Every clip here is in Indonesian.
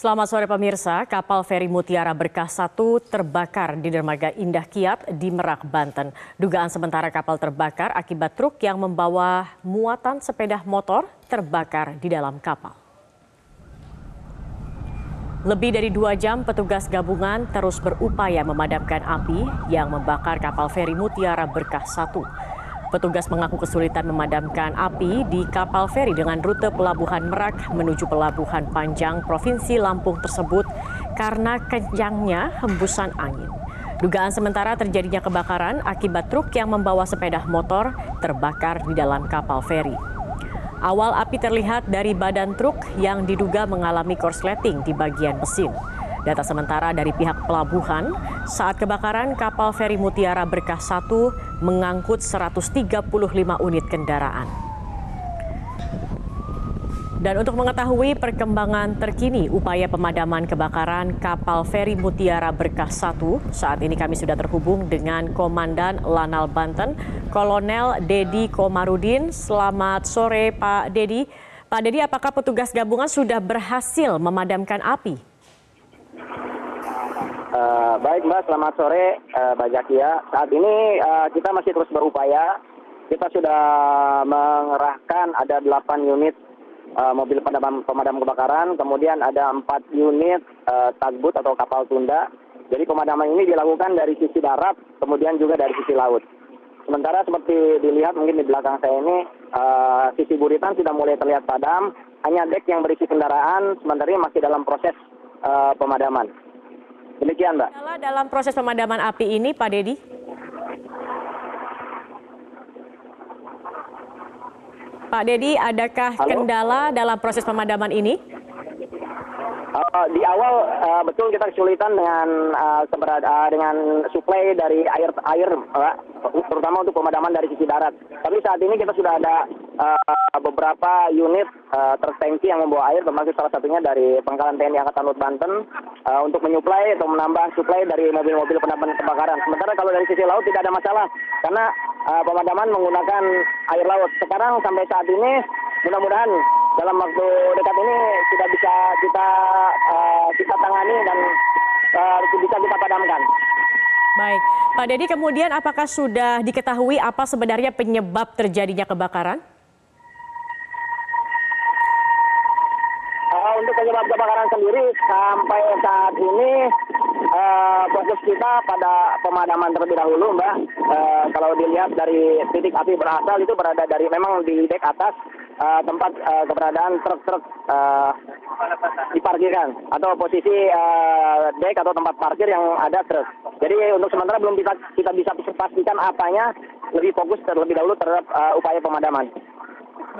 Selamat sore pemirsa, kapal feri Mutiara Berkah 1 terbakar di dermaga Indah Kiat di Merak, Banten. Dugaan sementara kapal terbakar akibat truk yang membawa muatan sepeda motor terbakar di dalam kapal. Lebih dari dua jam petugas gabungan terus berupaya memadamkan api yang membakar kapal feri Mutiara Berkah 1. Petugas mengaku kesulitan memadamkan api di kapal feri dengan rute pelabuhan Merak menuju pelabuhan Panjang Provinsi Lampung tersebut karena kencangnya hembusan angin. Dugaan sementara terjadinya kebakaran akibat truk yang membawa sepeda motor terbakar di dalam kapal feri. Awal api terlihat dari badan truk yang diduga mengalami korsleting di bagian mesin. Data sementara dari pihak pelabuhan, saat kebakaran kapal feri Mutiara Berkah 1 mengangkut 135 unit kendaraan. Dan untuk mengetahui perkembangan terkini upaya pemadaman kebakaran kapal feri Mutiara Berkah 1, saat ini kami sudah terhubung dengan Komandan Lanal Banten, Kolonel Dedi Komarudin. Selamat sore Pak Dedi. Pak Dedi, apakah petugas gabungan sudah berhasil memadamkan api? Uh, baik Mbak, selamat sore uh, Mbak Zakia. Saat ini uh, kita masih terus berupaya. Kita sudah mengerahkan ada 8 unit uh, mobil pemadam, pemadam kebakaran, kemudian ada 4 unit uh, tugboat atau kapal tunda. Jadi pemadaman ini dilakukan dari sisi darat, kemudian juga dari sisi laut. Sementara seperti dilihat mungkin di belakang saya ini, uh, sisi buritan sudah mulai terlihat padam, hanya dek yang berisi kendaraan sementara ini masih dalam proses uh, pemadaman. Demikian, Mbak. Dalam proses pemadaman api ini, Pak Dedi? Pak Dedi, adakah Halo? kendala dalam proses pemadaman ini? Uh, di awal uh, betul kita kesulitan dengan uh, uh, dengan suplai dari air air, uh, terutama untuk pemadaman dari sisi darat. Tapi saat ini kita sudah ada uh, beberapa unit uh, tertangki yang membawa air, termasuk salah satunya dari Pangkalan TNI Angkatan Laut Banten uh, untuk menyuplai atau menambah suplai dari mobil-mobil pemadam kebakaran. Sementara kalau dari sisi laut tidak ada masalah karena uh, pemadaman menggunakan air laut. Sekarang sampai saat ini mudah-mudahan dalam waktu dekat ini sudah bisa kita uh, kita tangani dan uh, bisa kita padamkan. Baik, Pak Dedi kemudian apakah sudah diketahui apa sebenarnya penyebab terjadinya kebakaran? untuk penyebab kebakaran sendiri sampai saat ini uh, fokus kita pada pemadaman terlebih dahulu, Mbak. Uh, kalau dilihat dari titik api berasal itu berada dari memang di dek atas uh, tempat uh, keberadaan truk-truk uh, diparkirkan atau posisi uh, dek atau tempat parkir yang ada truk. Jadi untuk sementara belum kita kita bisa pastikan apanya lebih fokus terlebih dahulu terhadap uh, upaya pemadaman.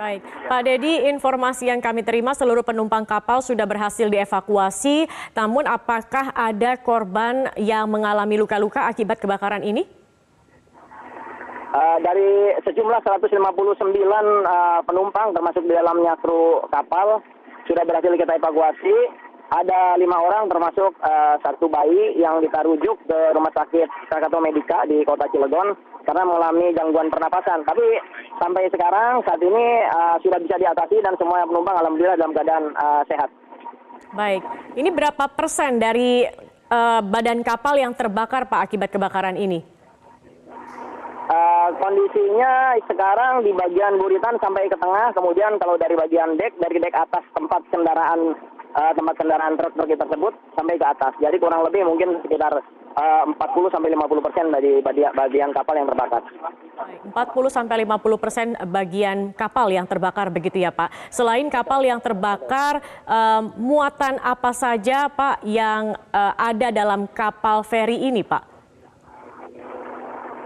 Baik, Pak Dedi, informasi yang kami terima seluruh penumpang kapal sudah berhasil dievakuasi. Namun, apakah ada korban yang mengalami luka-luka akibat kebakaran ini? Uh, dari sejumlah 159 uh, penumpang, termasuk di dalamnya kru kapal, sudah berhasil kita evakuasi. Ada lima orang, termasuk uh, satu bayi yang kita rujuk ke Rumah Sakit Krakatau Medika di Kota Cilegon karena mengalami gangguan pernapasan. Tapi sampai sekarang saat ini uh, sudah bisa diatasi dan semua penumpang alhamdulillah dalam keadaan uh, sehat. Baik, ini berapa persen dari uh, badan kapal yang terbakar Pak akibat kebakaran ini? Uh, kondisinya sekarang di bagian buritan sampai ke tengah, kemudian kalau dari bagian dek, dari dek atas tempat kendaraan uh, tempat kendaraan truk truk tersebut sampai ke atas. Jadi kurang lebih mungkin sekitar uh, 40 sampai 50 persen dari bagian kapal yang terbakar. 40 sampai 50 persen bagian kapal yang terbakar begitu ya Pak. Selain kapal yang terbakar, um, muatan apa saja Pak yang uh, ada dalam kapal feri ini Pak?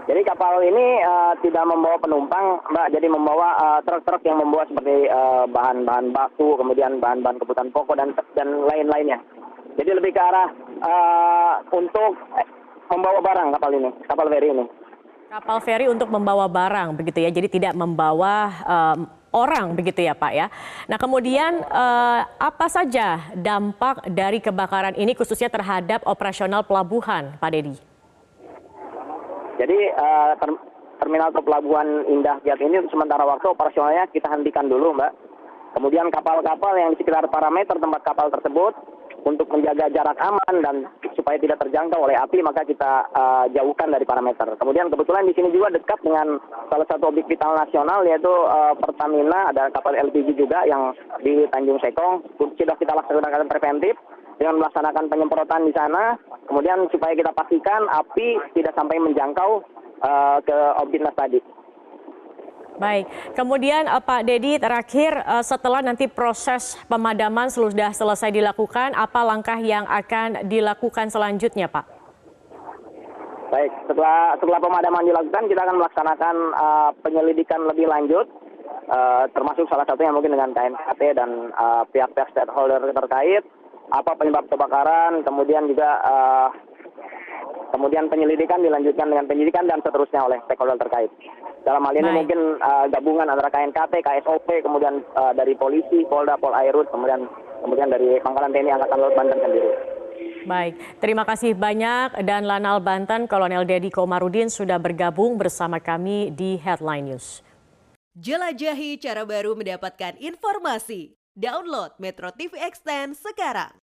Jadi kapal ini uh, tidak membawa penumpang, Mbak. Jadi membawa uh, truk-truk yang membawa seperti bahan-bahan uh, baku, kemudian bahan-bahan kebutuhan pokok dan dan lain-lainnya. Jadi lebih ke arah uh, untuk membawa barang kapal ini, kapal feri ini. Kapal feri untuk membawa barang begitu ya, jadi tidak membawa um, orang begitu ya Pak ya. Nah kemudian uh, apa saja dampak dari kebakaran ini khususnya terhadap operasional pelabuhan Pak Dedi? Jadi uh, terminal atau pelabuhan Indah Kiat ini sementara waktu operasionalnya kita hentikan dulu Mbak. Kemudian kapal-kapal yang di sekitar parameter tempat kapal tersebut untuk menjaga jarak aman dan supaya tidak terjangkau oleh api maka kita uh, jauhkan dari parameter. Kemudian kebetulan di sini juga dekat dengan salah satu objek vital nasional yaitu uh, Pertamina. Ada kapal LPG juga yang di Tanjung Sekong. Sudah kita laksanakan preventif dengan melaksanakan penyemprotan di sana. Kemudian supaya kita pastikan api tidak sampai menjangkau uh, ke objek tadi. Baik, kemudian uh, Pak Dedi terakhir uh, setelah nanti proses pemadaman sudah selesai dilakukan, apa langkah yang akan dilakukan selanjutnya Pak? Baik, setelah setelah pemadaman dilakukan kita akan melaksanakan uh, penyelidikan lebih lanjut, uh, termasuk salah satunya mungkin dengan KNKT dan pihak-pihak uh, stakeholder terkait, apa penyebab kebakaran, kemudian juga uh, kemudian penyelidikan dilanjutkan dengan penyidikan dan seterusnya oleh stakeholder terkait. Dalam hal ini Baik. mungkin uh, gabungan antara KNKT, KSOP, kemudian uh, dari polisi, Polda, Polairut, kemudian kemudian dari Pangkalan TNI Angkatan Laut Banten sendiri. Baik, terima kasih banyak dan Lanal Banten Kolonel Dedi Komarudin sudah bergabung bersama kami di Headline News. Jelajahi cara baru mendapatkan informasi. Download Metro TV Extend sekarang.